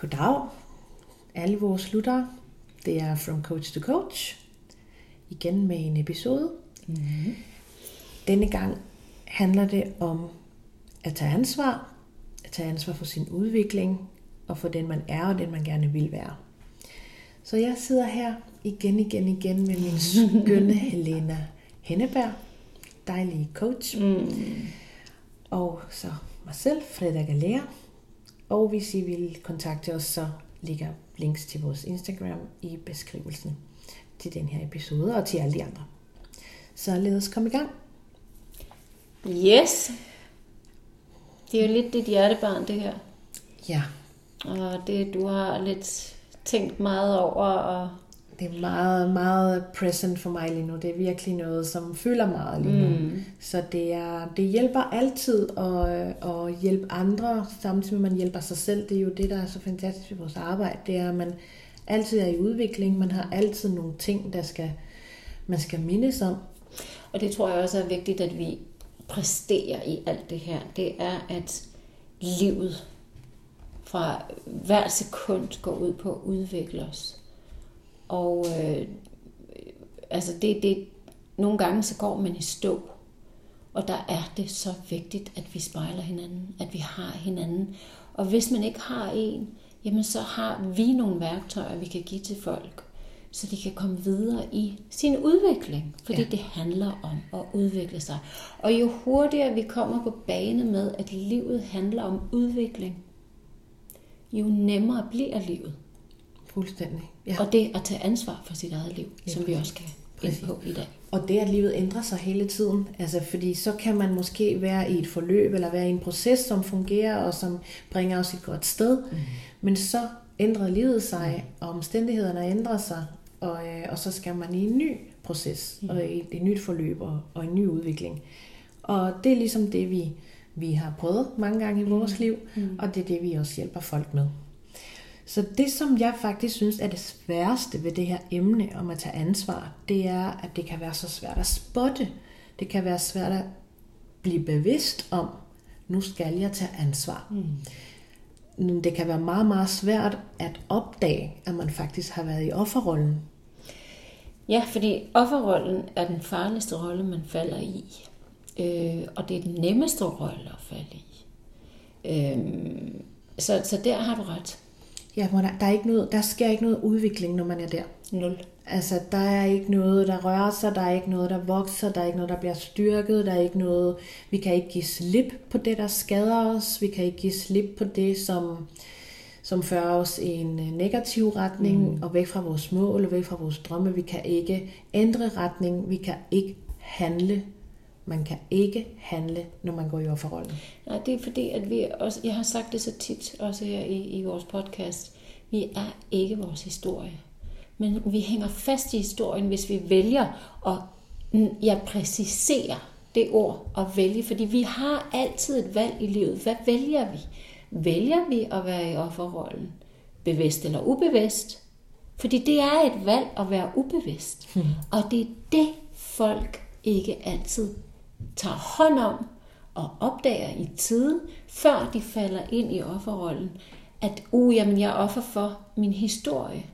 Goddag, alle vores lyttere. Det er From Coach to Coach. Igen med en episode. Mm-hmm. Denne gang handler det om at tage ansvar. At tage ansvar for sin udvikling og for den man er og den man gerne vil være. Så jeg sidder her igen, igen, igen med min skønne Helena Henneberg. Dejlige coach. Mm. Og så mig selv, Freda Galea. Og hvis I vil kontakte os, så ligger links til vores Instagram i beskrivelsen til den her episode og til alle de andre. Så lad os komme i gang. Yes. Det er jo lidt dit hjertebarn, det her. Ja. Og det, du har lidt tænkt meget over, og det er meget, meget present for mig lige nu. Det er virkelig noget, som fylder meget lige nu. Mm. Så det, er, det hjælper altid at, at hjælpe andre, samtidig med at man hjælper sig selv. Det er jo det, der er så fantastisk ved vores arbejde. Det er, at man altid er i udvikling. Man har altid nogle ting, der skal, man skal mindes om. Og det tror jeg også er vigtigt, at vi præsterer i alt det her. Det er, at livet fra hver sekund går ud på at udvikle os. Og øh, altså det, det, nogle gange så går man i stå. Og der er det så vigtigt, at vi spejler hinanden, at vi har hinanden. Og hvis man ikke har en, jamen så har vi nogle værktøjer, vi kan give til folk, så de kan komme videre i sin udvikling. Fordi ja. det handler om at udvikle sig. Og jo hurtigere vi kommer på bane med, at livet handler om udvikling, jo nemmere bliver livet. Fuldstændig. Ja. Og det at tage ansvar for sit eget liv, ja. som vi også kan ind på i dag. Og det, at livet ændrer sig hele tiden. Altså, fordi så kan man måske være i et forløb, eller være i en proces, som fungerer, og som bringer os et godt sted. Mm. Men så ændrer livet sig, mm. og omstændighederne ændrer sig, og, øh, og så skal man i en ny proces, mm. og i et, et nyt forløb, og, og en ny udvikling. Og det er ligesom det, vi, vi har prøvet mange gange i vores mm. liv, mm. og det er det, vi også hjælper folk med. Så det, som jeg faktisk synes er det sværeste ved det her emne om at tage ansvar, det er, at det kan være så svært at spotte. Det kan være svært at blive bevidst om, nu skal jeg tage ansvar. Mm. Det kan være meget, meget svært at opdage, at man faktisk har været i offerrollen. Ja, fordi offerrollen er den farligste rolle, man falder i. Øh, og det er den nemmeste rolle at falde i. Øh, så, så der har du ret. Ja, der, der, er ikke noget, der sker ikke noget udvikling, når man er der. Nul. Altså, der er ikke noget, der rører sig, der er ikke noget, der vokser, der er ikke noget, der bliver styrket, der er ikke noget, vi kan ikke give slip på det, der skader os, vi kan ikke give slip på det, som, som fører os i en øh, negativ retning, mm. og væk fra vores mål, og væk fra vores drømme. Vi kan ikke ændre retning, vi kan ikke handle man kan ikke handle, når man går i offerrollen. Nej, det er fordi, at vi også, jeg har sagt det så tit, også her i, i vores podcast, vi er ikke vores historie. Men vi hænger fast i historien, hvis vi vælger at ja, præcisere det ord at vælge. Fordi vi har altid et valg i livet. Hvad vælger vi? Vælger vi at være i offerrollen? Bevidst eller ubevidst? Fordi det er et valg at være ubevidst. Hmm. Og det er det, folk ikke altid tager hånd om og opdager i tiden, før de falder ind i offerrollen, at uh, jamen, jeg er offer for min historie.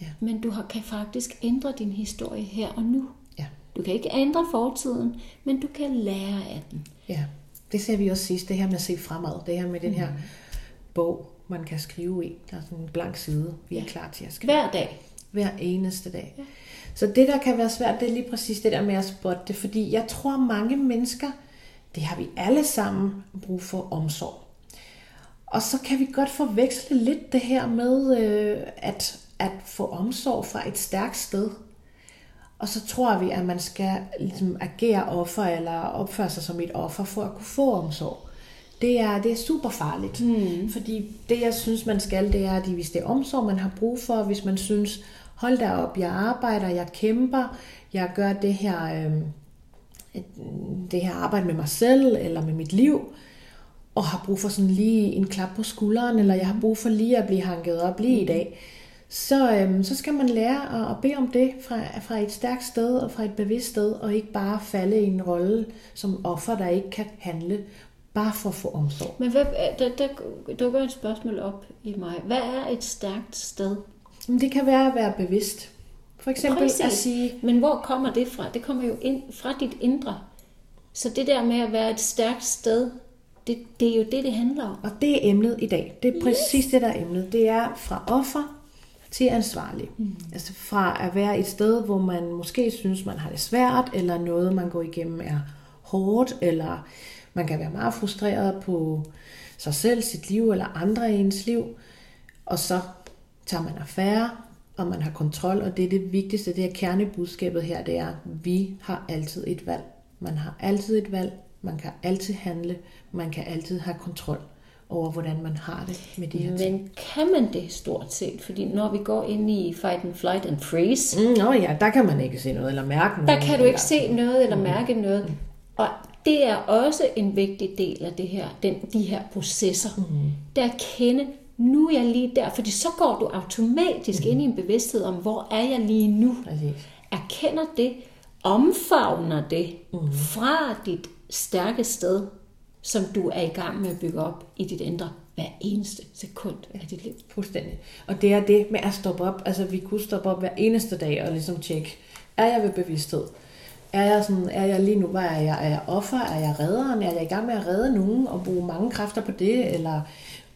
Ja. Men du har, kan faktisk ændre din historie her og nu. Ja. Du kan ikke ændre fortiden, men du kan lære af den. Ja, det ser vi også sidst, det her med at se fremad, det her med den her mm. bog, man kan skrive i. Der er sådan en blank side, vi er ja. klar til at skrive. Hver dag. Hver eneste dag. Ja. Så det, der kan være svært, det er lige præcis det der med at spotte det, fordi jeg tror, mange mennesker, det har vi alle sammen brug for omsorg. Og så kan vi godt forveksle lidt det her med øh, at, at få omsorg fra et stærkt sted. Og så tror vi, at man skal ligesom, agere offer eller opføre sig som et offer for at kunne få omsorg. Det er, det er super farligt. Mm. Fordi det, jeg synes, man skal, det er, at hvis det er omsorg, man har brug for, hvis man synes, hold da op, jeg arbejder, jeg kæmper, jeg gør det her, øh, det her arbejde med mig selv eller med mit liv, og har brug for sådan lige en klap på skulderen, eller jeg har brug for lige at blive hanket op lige i dag, så, øhm, så skal man lære at, at bede om det fra, fra et stærkt sted og fra et bevidst sted, og ikke bare falde i en rolle som offer, der ikke kan handle Bare for at få omsorg. Men hvad, øh, der, der dukker et spørgsmål op i mig. Hvad er et stærkt sted? Det kan være at være bevidst. For eksempel Præcis. at sige, Men hvor kommer det fra? Det kommer jo ind fra dit indre. Så det der med at være et stærkt sted, det, det er jo det, det handler om. og det er emnet i dag. Det er præcis det, der er emnet. Det er fra offer til ansvarlig. Mm. Altså fra at være et sted, hvor man måske synes, man har det svært, eller noget, man går igennem er hårdt, eller man kan være meget frustreret på sig selv, sit liv, eller andre i ens liv. Og så tager man affære, og man har kontrol, og det er det vigtigste, det er kernebudskabet her, det er, vi har altid et valg. Man har altid et valg, man kan altid handle, man kan altid have kontrol over, hvordan man har det med de her ting. Men kan man det stort set? Fordi når vi går ind i fight and flight and freeze, Mm, nå ja, der kan man ikke se noget eller mærke noget. der kan du ikke se noget eller mærke noget. Og det er også en vigtig del af det her, den, de her processer. Mm. Det er at kende, nu er jeg lige der, fordi så går du automatisk mm. ind i en bevidsthed om, hvor er jeg lige nu. Præcis. Erkender det, omfavner det mm. fra dit stærke sted, som du er i gang med at bygge op i dit indre hver eneste sekund af dit liv. Fuldstændig. Og det er det med at stoppe op. Altså, vi kunne stoppe op hver eneste dag og ligesom tjekke, er jeg ved bevidsthed? Er jeg, sådan, er jeg lige nu, hvad er jeg? Er jeg offer? Er jeg redderen? Er jeg i gang med at redde nogen og bruge mange kræfter på det? Eller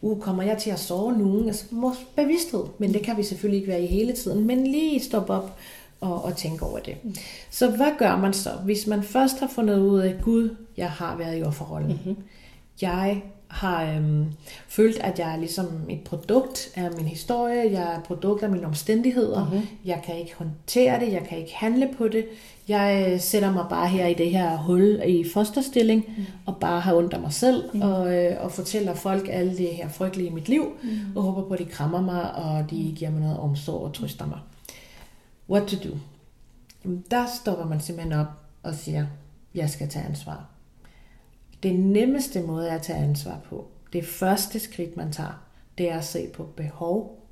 uh, kommer jeg til at sove nogen? Altså, vores bevidsthed. Men det kan vi selvfølgelig ikke være i hele tiden. Men lige stoppe op og, og tænke over det. Så hvad gør man så, hvis man først har fundet ud af, Gud, jeg har været i offerrollen. Mm-hmm. Jeg har øhm, følt, at jeg er ligesom et produkt af min historie, jeg er et produkt af mine omstændigheder, mm-hmm. jeg kan ikke håndtere det, jeg kan ikke handle på det, jeg øh, sætter mig bare her i det her hul i fosterstilling, mm. og bare har ondt af mig selv, mm. og, øh, og fortæller folk alle det her frygtelige i mit liv, mm. og håber på, at de krammer mig, og de giver mig noget omsorg og trøster mig. What to do? Der stopper man simpelthen op og siger, jeg skal tage ansvar. Det nemmeste måde at tage ansvar på, det første skridt, man tager, det er at se på behov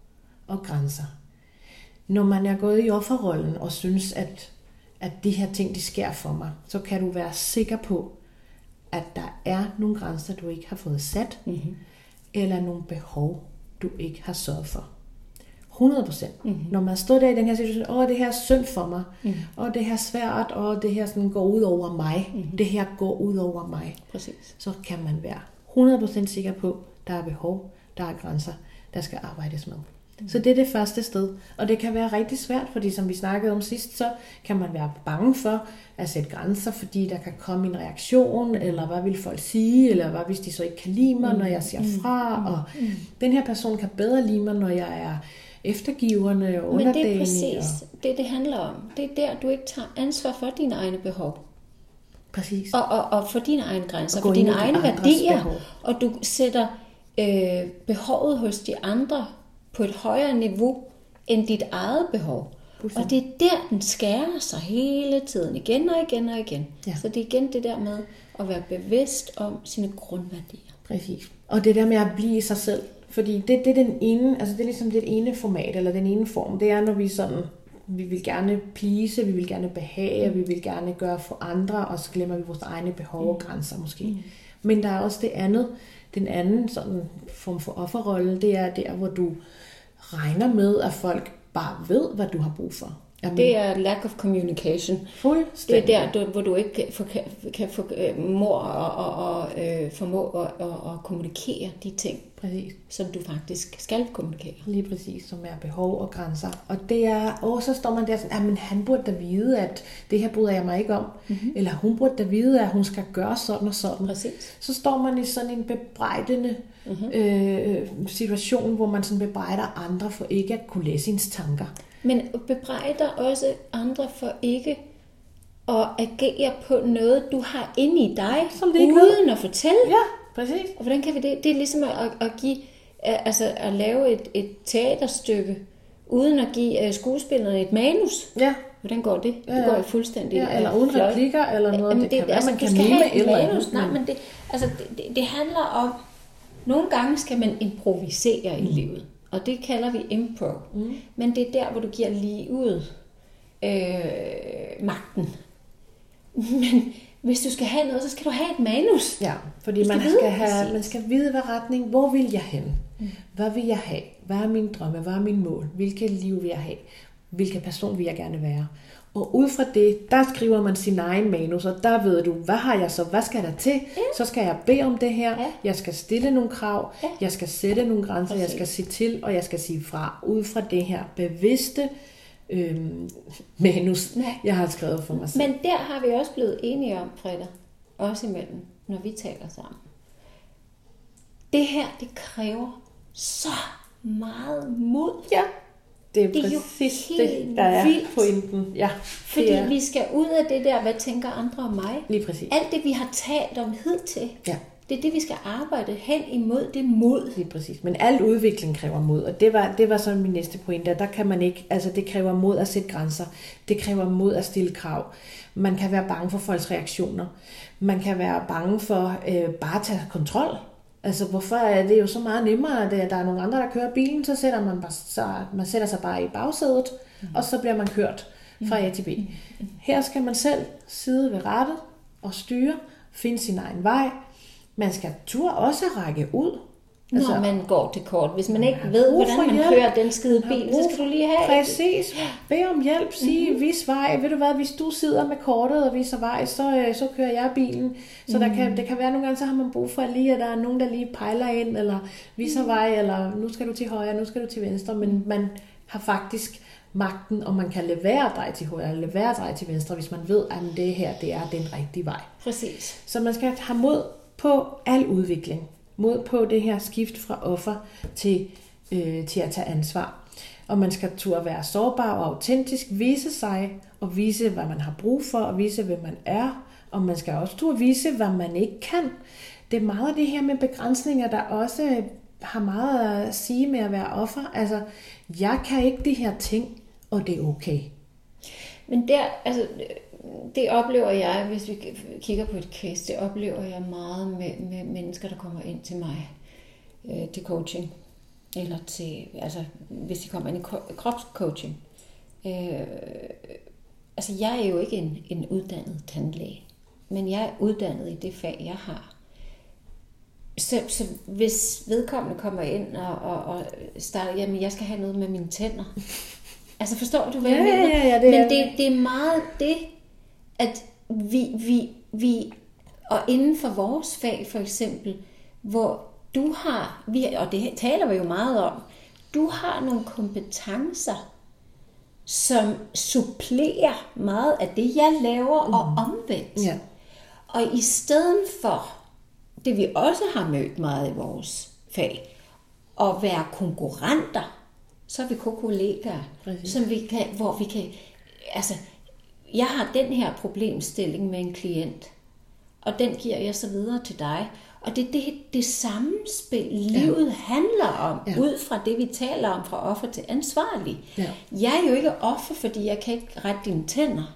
og grænser. Når man er gået i offerrollen og synes, at, at de her ting, de sker for mig, så kan du være sikker på, at der er nogle grænser, du ikke har fået sat, mm-hmm. eller nogle behov, du ikke har sørget for. 100 procent. Mm-hmm. Når man står der i den her situation, åh, det her er synd for mig, mm-hmm. og det her er svært, og det her sådan går ud over mig, mm-hmm. det her går ud over mig, Præcis. så kan man være 100 procent sikker på, der er behov, der er grænser, der skal arbejdes med. Mm. Så det er det første sted. Og det kan være rigtig svært, fordi som vi snakkede om sidst, så kan man være bange for at sætte grænser, fordi der kan komme en reaktion, eller hvad vil folk sige, eller hvad hvis de så ikke kan lide mig, når jeg siger fra, og den her person kan bedre lide mig, når jeg er eftergivende og Men det er præcis det, det handler om. Det er der, du ikke tager ansvar for dine egne behov. Og, præcis. Og, og, og for dine egne grænser, Og for dine egne værdier. behov. Og du sætter øh, behovet hos de andre på et højere niveau end dit eget behov. Og det er der, den skærer sig hele tiden, igen og igen og igen. Ja. Så det er igen det der med at være bevidst om sine grundværdier. Præcis. Og det der med at blive sig selv. Fordi det, det er den ene, altså det er ligesom det ene format, eller den ene form. Det er, når vi sådan, vi vil gerne please, vi vil gerne behage, vi vil gerne gøre for andre, og så glemmer vi vores egne behov og grænser måske. Mm. Men der er også det andet, den anden sådan form for offerrolle, det er der, hvor du regner med, at folk bare ved, hvad du har brug for. Jamen, Det er lack of communication. Det fuldstændig. er der, du, hvor du ikke kan, få, kan, kan få øh, mor og, og, og øh, formå at, at, at kommunikere de ting, Præcis. som du faktisk skal kommunikere. Lige præcis, som er behov og grænser. Og det er, og så står man der sådan, men han burde da vide, at det her bryder jeg mig ikke om. Mm-hmm. Eller hun burde da vide, at hun skal gøre sådan og sådan. Præcis. Så står man i sådan en bebrejdende mm-hmm. øh, situation, hvor man sådan bebrejder andre for ikke at kunne læse ens tanker. Men bebrejder også andre for ikke at agere på noget, du har inde i dig, Som de ikke ved. uden at fortælle. Ja, præcis. Og hvordan kan vi det? Det er ligesom at, at give, altså at lave et, et teaterstykke, uden at give uh, skuespillerne et manus. Ja, Hvordan går det? Ja, Det ja. går jo fuldstændig ja eller øh, uden flot. replikker eller noget. Jamen, det, kan være, altså, man du kan mime have et et eller andet. manus. Nej, men det, altså, det, det, det handler om, nogle gange skal man improvisere i livet, og det kalder vi impro. Mm. Men det er der, hvor du giver lige ud øh, magten. Men, Hvis du skal have noget, så skal du have et manus. Ja, fordi skal man vide skal, have, præcis. man skal vide, hvad retning, hvor vil jeg hen? Hvad vil jeg have? Hvad er min drømme? Hvad er min mål? Hvilket liv vil jeg have? Hvilken person vil jeg gerne være? Og ud fra det, der skriver man sin egen manus, og der ved du, hvad har jeg så, hvad skal der til? Ja. Så skal jeg bede om det her, Ja. jeg skal stille nogle krav, Ja. jeg skal sætte nogle grænser, jeg Præcis. skal sige til, og jeg skal sige fra. Ud fra det her bevidste øhm, manus, Ja. jeg har skrevet for mig selv. Men der har vi også blevet enige om, Freda, også imellem, når vi taler sammen. Det her, det kræver så meget mod. Ja, det er, Det er jo præcis helt det, der er vildt. pointen. Ja, Fordi det er vi skal ud af det der, hvad tænker andre om mig? lige præcis. Alt det, vi har talt om hidtil, Ja, det er det, vi skal arbejde hen imod, det mod. lige præcis. Men al udvikling kræver mod, og det var, det var så min næste pointe. Der kan man ikke, altså det kræver mod at sætte grænser. Det kræver mod at stille krav. Man kan være bange for folks reaktioner. Man kan være bange for øh, bare at tage kontrol. Altså, hvorfor er det jo så meget nemmere, at øh, der er nogle andre, der kører bilen, så sætter man, bare, så man sætter sig bare i bagsædet, mm. og så bliver man kørt fra A til B. Her skal man selv sidde ved rattet og styre, finde sin egen vej. Man skal turde også række ud. Når Altså, man går til kort. Hvis man ikke ved, hvordan man hjælp. kører den skide bil, så skal du lige have... Præcis. Bed om hjælp. Sig, mm-hmm. vis vej. Ved du hvad, hvis du sidder med kortet og viser vej, så, øh, så kører jeg bilen. Så der kan, det kan være nogle gange, så har man brug for lige, at der er nogen, der lige pejler ind, eller viser vej, eller nu skal du til højre, nu skal du til venstre. Men man har faktisk magten, og man kan levere dig til højre, eller levere dig til venstre, hvis man ved, at det her, det er den rigtige vej. Præcis. Så man skal have mod på al udvikling. Mod på det her skift fra offer til, øh, til at tage ansvar. Og man skal turde være sårbar og autentisk, vise sig og vise, hvad man har brug for, og vise, hvem man er. Og man skal også turde vise, hvad man ikke kan. Det er meget af det her med begrænsninger, der også har meget at sige med at være offer. Altså, jeg kan ikke de her ting, og det er okay. Men der, altså, det oplever jeg, hvis vi kigger på et case, det oplever jeg meget med, med mennesker, der kommer ind til mig øh, til coaching. Eller til, altså, hvis de kommer ind i kropscoaching. Øh, altså, jeg er jo ikke en, en uddannet tandlæge, men jeg er uddannet i det fag, jeg har. Så, så hvis vedkommende kommer ind og, og, og starter, jamen jeg skal have noget med mine tænder. Altså forstår du, hvad jeg Ja, mener? ja, ja, det Men er- det, det er meget det, at vi, vi, vi, og inden for vores fag for eksempel, hvor du har, vi, og det taler vi jo meget om, du har nogle kompetencer, som supplerer meget af det, jeg laver, mm. og omvendt. Ja. Og i stedet for det, vi også har mødt meget i vores fag, at være konkurrenter, så er vi kollegaer, Præcis. som vi kan, hvor vi kan, altså, jeg har den her problemstilling med en klient, og den giver jeg så videre til dig. Og det er det, det samspil, livet ja. handler om, ja. ud fra det, vi taler om, fra offer til ansvarlig. Ja. Jeg er jo ikke offer, fordi jeg kan ikke rette dine tænder.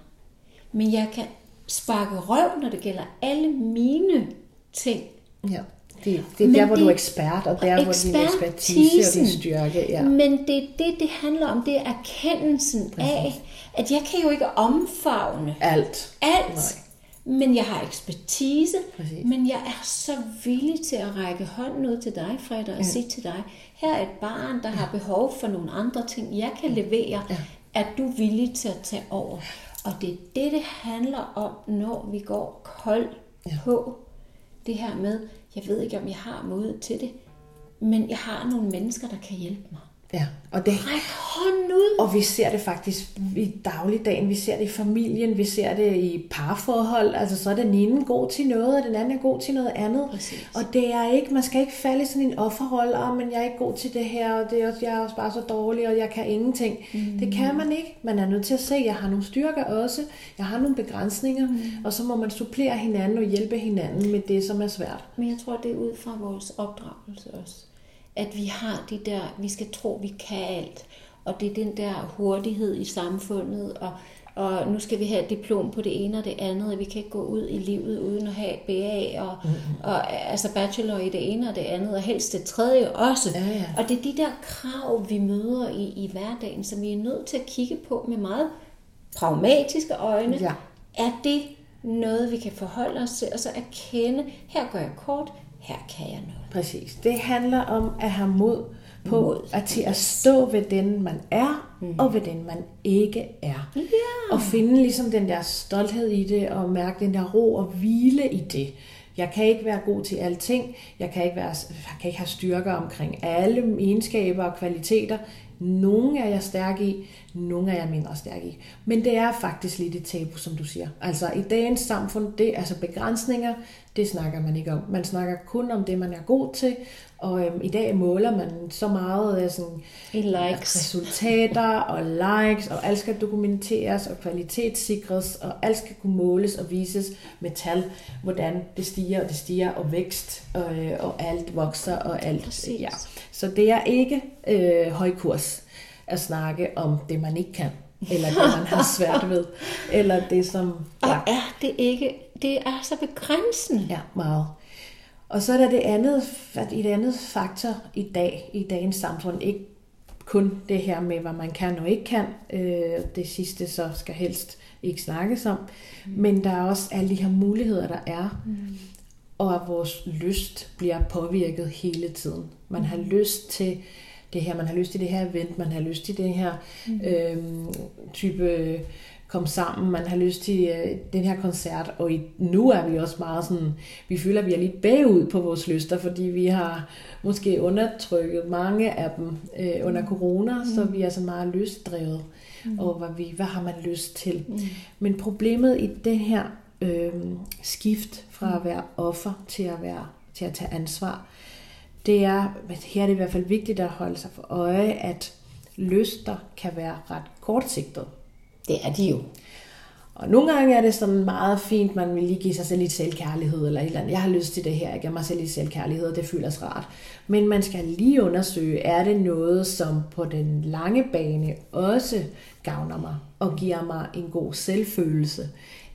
Men jeg kan sparke røv, når det gælder alle mine ting. Ja. Det, det er Men der, hvor det- du er ekspert, og der, hvor din ekspertise og din styrke. Ja. Men det er det, det handler om. Det er erkendelsen af, at jeg kan jo ikke omfavne Alt. alt. Nej. Men jeg har ekspertise, Præcis. men jeg er så villig til at række hånden ud til dig, Freda, og ja. sige til dig, her er et barn, der har behov for nogle andre ting, jeg kan levere. Ja. Er du villig til at tage over? Og det er det, det handler om, når vi går kold Ja. ja. på det her med, jeg ved ikke, om jeg har modet til det, men jeg har nogle mennesker, der kan hjælpe mig. Ja. Og det, Ræk hånden ud. Og vi ser det faktisk i dagligdagen, vi ser det i familien, vi ser det i parforhold. Altså så er den ene god til noget, og den anden er god til noget andet. Præcis. Og det er ikke, man skal ikke falde i sådan en offerrolle, oh, men jeg er ikke god til det her, og det er også, jeg er også bare så dårlig, og jeg kan ingenting. Mm. Det kan man ikke. Man er nødt til at se, at jeg har nogle styrker også, jeg har nogle begrænsninger, mm. og så må man supplere hinanden og hjælpe hinanden med det, som er svært. Men jeg tror, det er ud fra vores opdragelse også. At vi har de der, vi skal tro, vi kan alt. Og det er den der hurtighed i samfundet, og, og nu skal vi have et diplom på det ene og det andet, og vi kan ikke gå ud i livet uden at have BA, og, mm-hmm. og altså bachelor i det ene og det andet, og helst det tredje også. Ja, ja. Og det er de der krav, vi møder i, i hverdagen, som vi er nødt til at kigge på med meget pragmatiske øjne. Ja. Er det noget, vi kan forholde os til, og så erkende, her går jeg kort, her kan jeg noget. Præcis. Det handler om at have mod på Mod, at til at stå ved den, man er, mm. og ved den, man ikke er. Ja. Og finde ligesom den der stolthed i det, og mærke den der ro og hvile i det. Jeg kan ikke være god til alting. Jeg kan ikke, være, jeg kan ikke have styrker omkring alle egenskaber og kvaliteter. Nogle er jeg stærk i, nogle er jeg mindre stærk i. Men det er faktisk lidt et tabu, som du siger. Altså i dagens samfund, det altså begrænsninger, det snakker man ikke om. Man snakker kun om det, man er god til, og øhm, i dag måler man så meget af sådan, I likes. resultater og likes, og alt skal dokumenteres og kvalitetssikres, og alt skal kunne måles og vises med tal, hvordan det stiger og det stiger, og vækst, og, øh, og alt vokser og alt. Præcis. Ja. Så det er ikke øh, høj kurs at snakke om det, man ikke kan, eller det, man har svært ved, eller det, som... Og er det ikke, det er så begrænsende. Ja, meget. Og så er der det andet, et andet faktor i dag, i dagens samfund, ikke kun det her med, hvad man kan og ikke kan. Øh, det sidste så skal helst ikke snakkes om. Men der er også alle de her muligheder, der er. Mm. Og at vores lyst bliver påvirket hele tiden. Man har lyst til det her, man har lyst til det her event, man har lyst til det her mm. øh, type kom sammen, man har lyst til øh, den her koncert, og i, nu er vi også meget sådan, vi føler, at vi er lidt bagud på vores lyster, fordi vi har måske undertrykket mange af dem øh, under corona, mm. så vi er så meget lystdrevet, mm. og hvad, vi, hvad har man lyst til. Mm. Men problemet i det her øh, skift fra at være offer til at være til at tage ansvar, det er, her er det i hvert fald vigtigt at holde sig for øje, at lyster kan være ret kortsigtede. Det er de jo. Og nogle gange er det sådan meget fint, man vil lige give sig selv lidt selvkærlighed, eller et eller andet. Jeg har lyst til det her, jeg giver mig selv lidt selvkærlighed, og det føles rart. Men man skal lige undersøge, er det noget, som på den lange bane også gavner mig, og giver mig en god selvfølelse?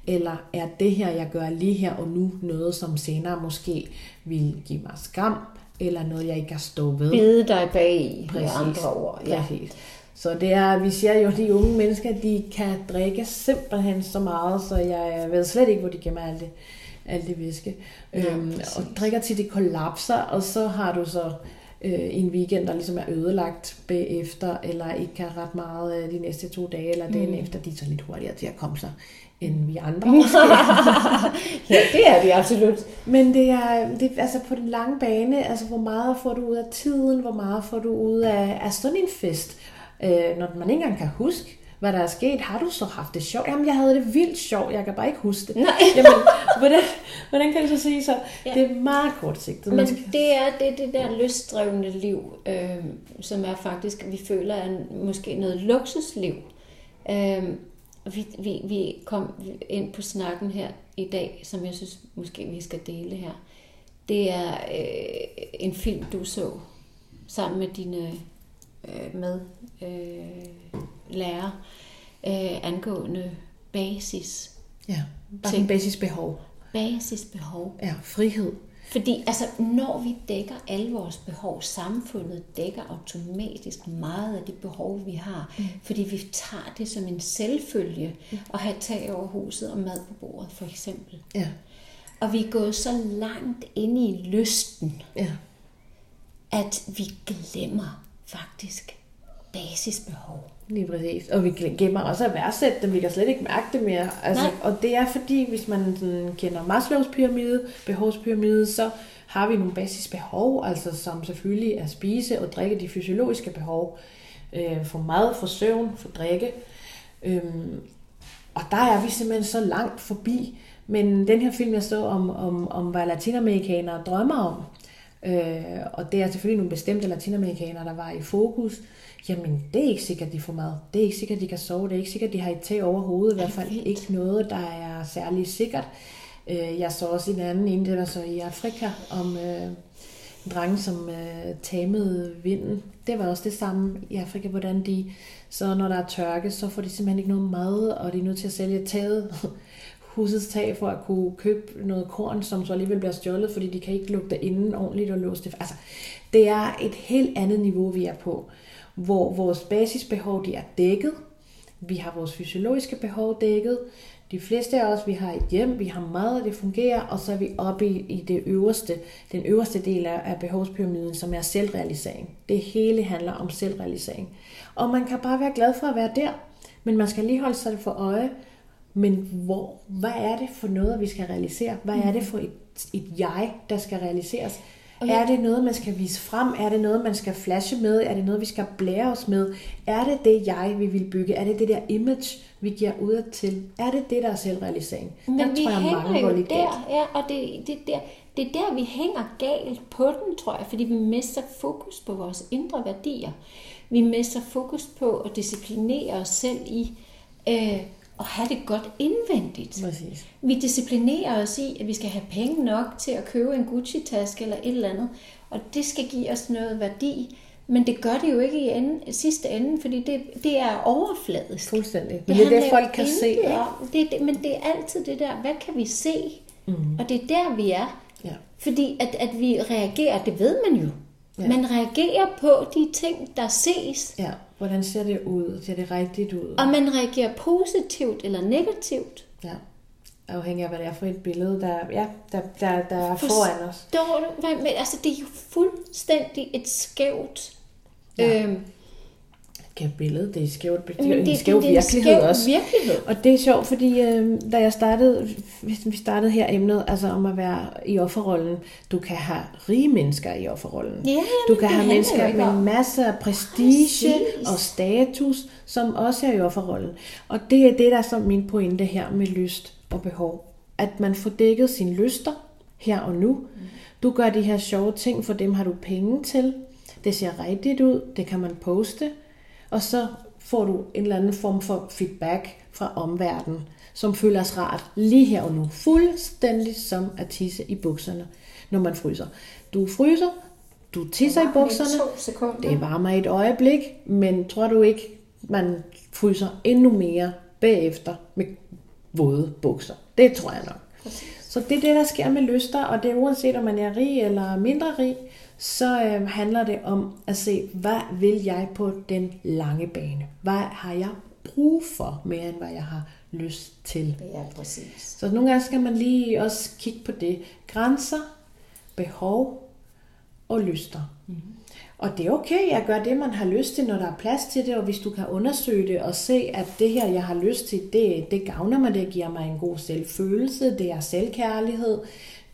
Eller er det her, jeg gør lige her og nu, noget, som senere måske vil give mig skam, eller noget, jeg ikke kan stå ved? Bide dig bag med Præcis. andre ord. Ja. Præcis. Så det er, vi siger jo, at de unge mennesker, de kan drikke simpelthen så meget, så jeg ved slet ikke, hvor de gemmer alt det, alt det væske. Ja, øhm, præcis. og drikker til det kollapser, og så har du så øh, en weekend, der ligesom er ødelagt bagefter, eller ikke kan ret meget øh, de næste to dage, eller dagen mm. efter, de er så lidt hurtigere til at komme sig, end vi andre måske. ja, det er de absolut. Men det er, det altså på den lange bane, altså hvor meget får du ud af tiden, hvor meget får du ud af, af sådan en fest, øh, når man ikke engang kan huske, hvad der er sket. Har du så haft det sjovt? Jamen, jeg havde det vildt sjovt, jeg kan bare ikke huske det. Nej. Jamen, hvordan, hvordan kan du så sige så? Ja. Det er meget kortsigtet. Men skal- det er det, det der lystdrevne liv, øh, som er faktisk, vi føler er måske noget luksusliv. Øh, vi, vi, vi kom ind på snakken her i dag, som jeg synes måske vi skal dele her. Det er øh, en film, du så sammen med dine øh, med øh, lærer øh, angående basis, Ja, bare en basisbehov. basisbehov. Ja, frihed. Fordi altså, når vi dækker alle vores behov, samfundet dækker automatisk meget af de behov, vi har. Mm. Fordi vi tager det som en selvfølge at have tag over huset og mad på bordet, for eksempel. Ja, Og vi er gået så langt ind i lysten, ja. at vi glemmer faktisk basisbehov. Lige præcis. Og vi gemmer også at værdsætte dem. Vi kan slet ikke mærke det mere. Altså, Nej. og det er fordi, hvis man sådan kender Maslows pyramide, behovspyramide, så har vi nogle basisbehov, altså som selvfølgelig er spise og drikke de fysiologiske behov. Øh, for mad, for søvn, for drikke. Øhm, og der er vi simpelthen så langt forbi. Men den her film, jeg så om, om, om hvad latinamerikanere drømmer om, øh, og det er selvfølgelig nogle bestemte latinamerikanere, der var i fokus, jamen det er ikke sikkert, de får mad. Det er ikke sikkert, de kan sove. Det er ikke sikkert, de har et tag over hovedet. I hvert fald ikke noget, der er særlig sikkert. Øh, jeg så også en anden, en der var så i Afrika, om øh, en dreng, som øh, tamede vinden. Det var også det samme i Afrika, hvordan de, så når der er tørke, så får de simpelthen ikke noget mad, og de er nødt til at sælge taget, husets tag for at kunne købe noget korn, som så alligevel bliver stjålet, fordi de kan ikke lukke det inden ordentligt og låse det. Altså, det er et helt andet niveau, vi er på, hvor vores basisbehov de er dækket. Vi har vores fysiologiske behov dækket. De fleste af os, vi har et hjem, vi har mad, og det fungerer, og så er vi oppe i, i det øverste, den øverste del af, af behovspyramiden, som er selvrealisering. Det hele handler om selvrealisering. Og man kan bare være glad for at være der, men man skal lige holde sig for øje, men hvor, hvad er det for noget, vi skal realisere? Hvad er det for et, et jeg, der skal realiseres? Okay. Er det noget, man skal vise frem? Er det noget, man skal flashe med? Er det noget, vi skal blære os med? Er det det jeg, vi vil bygge? Er det det der image, vi giver ud til? Er det det, der er selvrealisering? Men der vi tror jeg, hænger mange jo der, galt. ja, og det, det, der, det er der, vi hænger galt på den, tror jeg, fordi vi mister fokus på vores indre værdier. Vi mister fokus på at disciplinere os selv i øh, at have det godt indvendigt. Præcis. Vi disciplinerer os i, at vi skal have penge nok til at købe en Gucci-taske eller et eller andet, og det skal give os noget værdi. Men det gør det jo ikke i ende, sidste ende, fordi det, det er overfladisk. Fuldstændig. Men det er det, handler jo folk kan se. ikke? om. Det, er det, men det er altid det der, hvad kan vi se? Mm. Og det er der, vi er. Ja. Fordi at, at vi reagerer, det ved man jo. Ja. Man reagerer på de ting, der ses. ja. Hvordan ser det ud? Ser det rigtigt ud? Og man reagerer positivt eller negativt. Ja. Afhængig af, hvad det er for et billede, der, ja, der, der, der er foran os. Forstår du? hvad- Men altså, det er jo fuldstændig et skævt... Ja. Øhm, Skævt billede, det er skævt, det er en skæv det er en virkelighed skæv også. virkelighed. Og det er sjovt, fordi øh, da jeg startede, hvis vi startede her emnet, altså om at være i offerrollen, du kan have rige mennesker i offerrollen. Ja, du kan det have mennesker med om- masser af prestige Præcis. og status, som også er i offerrollen. Og det er det, der er så min pointe her med lyst og behov. At man får dækket sine lyster her og nu. Du gør de her sjove ting, for dem har du penge til. Det ser rigtigt ud, det kan man poste. Og så får du en eller anden form for feedback fra omverdenen, som føles rart lige her og nu. Fuldstændig som at tisse i bukserne, når man fryser. Du fryser, du tisser i bukserne, sekunder. det varmer i et øjeblik, men tror du ikke, man fryser endnu mere bagefter med våde bukser? Det tror jeg nok. Så det er det, der sker med lyster, og det er uanset om man er rig eller mindre rig, så øh, handler det om at se, hvad vil jeg på den lange bane? Hvad har jeg brug for mere, end hvad jeg har lyst til? Ja, præcis. Så nogle gange skal man lige også kigge på det. Grænser, behov og lyster. Mm-hmm. Og det er okay at gøre det, man har lyst til, når der er plads til det, og hvis du kan undersøge det og se, at det her, jeg har lyst til, det, det gavner mig, det giver mig en god selvfølelse, det er selvkærlighed,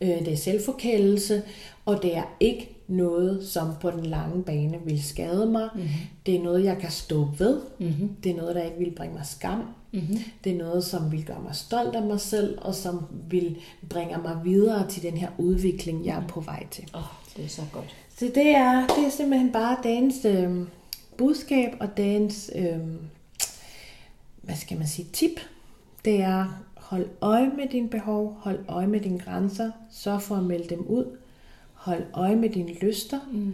øh, det er selvforkældelse, og det er ikke noget, som på den lange bane vil skade mig. Mm-hmm. Det er noget, jeg kan stå ved. Mm-hmm. Det er noget, der ikke vil bringe mig skam. Mm-hmm. Det er noget, som vil gøre mig stolt af mig selv, og som vil bringe mig videre til den her udvikling, jeg er på vej til. Åh, oh, det er så godt. Så det er, det er simpelthen bare dagens øh, budskab og dagens, øh, hvad skal man sige, tip. Det er, hold øje med dine behov, hold øje med dine grænser, sørg for at melde dem ud, hold øje med dine lyster. Mm.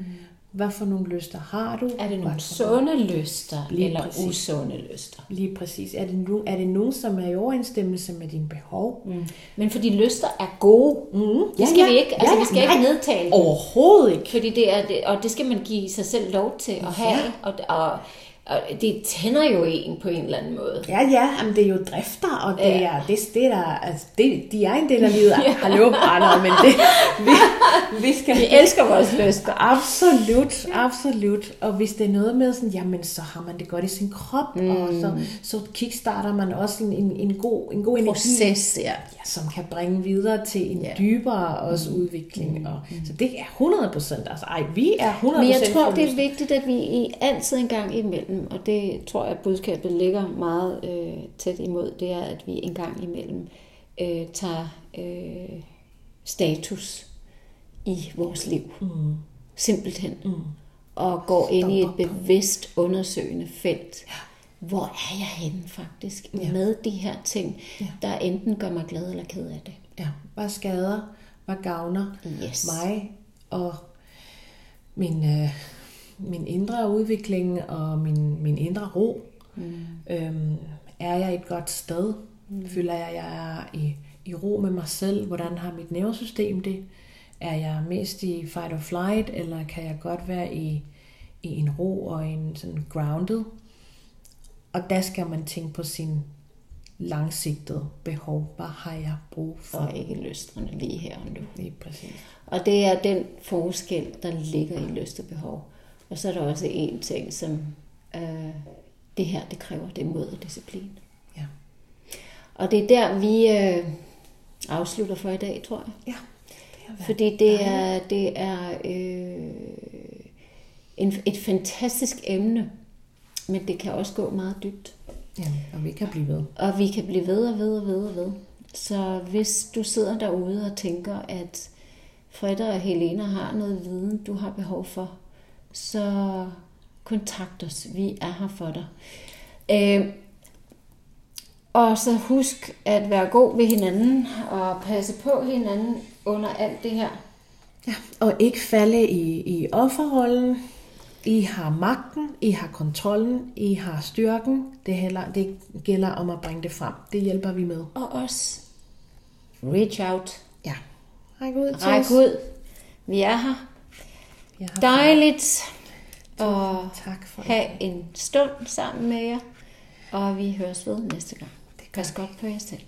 Hvad for nogle lyster har du? Er det nogle sunde lyster, Lige eller præcis. usunde lyster? Lige præcis. Er det, nu, er det nogen, som er i overensstemmelse med dine behov? Mm. Men fordi lyster er gode, mm. det skal vi ikke, altså vi skal ikke nedtale dem. Overhovedet ikke. Fordi det er, det, og det skal man give sig selv lov til at have, og, og, og det tænder jo en på en eller anden måde. Ja, ja, men det er jo drifter, og det er, det, det er der, altså, det, de er en del af livet. ja. Hallo, nej, men det, vi, vi skal... Vi elsker vores lyster. Absolut, absolut. Og hvis det er noget med sådan, jamen så har man det godt i sin krop, mm. og så, så kickstarter man også en, en, en god, en god energi, Proces, ja. ja, som kan bringe videre til en Ja. dybere også udvikling. Og, så det er 100 procent, altså ej, vi er 100 Men jeg tror, det er vigtigt, at vi i altid en gang imellem, og det tror jeg, budskabet ligger meget øh, tæt imod, det er, at vi en gang imellem øh, tager øh, status i vores liv. Mm. Simpelthen. Mm. Og går ind i et bevidst undersøgende felt. Hvor er jeg henne faktisk ja. med de her ting, ja. der enten gør mig glad eller ked af det. Ja, hvad skader, hvad gavner Yes. mig og min, øh, min indre udvikling og min, min indre ro. Mm. Øhm, er jeg et godt sted? Mm. Føler jeg, jeg er i, i ro med mig selv? Hvordan har mit nervesystem det? Er jeg mest i fight or flight, eller kan jeg godt være i, i en ro og en sådan grounded? Og der skal man tænke på sin langsigtet behov. Hvad har jeg brug for? Og ikke lystrende lige her og nu. Lige præcis. Og det er den forskel, der ligger i lyst og behov. Og så er der også en ting, som øh, det her, det kræver, det er mod og disciplin. Ja. Og det er der, vi øh, afslutter for i dag, tror jeg. Ja. Det Fordi det er, det er øh, en, et fantastisk emne, men det kan også gå meget dybt. Ja, og vi kan blive ved. Og vi kan blive ved og ved og ved og ved. Så hvis du sidder derude og tænker, at Freda og Helena har noget viden, du har behov for, så kontakt os. Vi er her for dig. Øh, og så husk at være god ved hinanden og passe på hinanden under alt det her. Ja, og ikke falde i, i offerrollen. I har magten, I har kontrollen, I har styrken. Det, heller, det gælder om at bringe det frem. Det hjælper vi med. Og også reach out. Ja. Ræk ud til Ræk os. ud. Vi er her. Jeg har Dejligt. Og Tak for have en stund sammen med jer. Og vi høres ved næste gang. Det Pas godt på jer selv.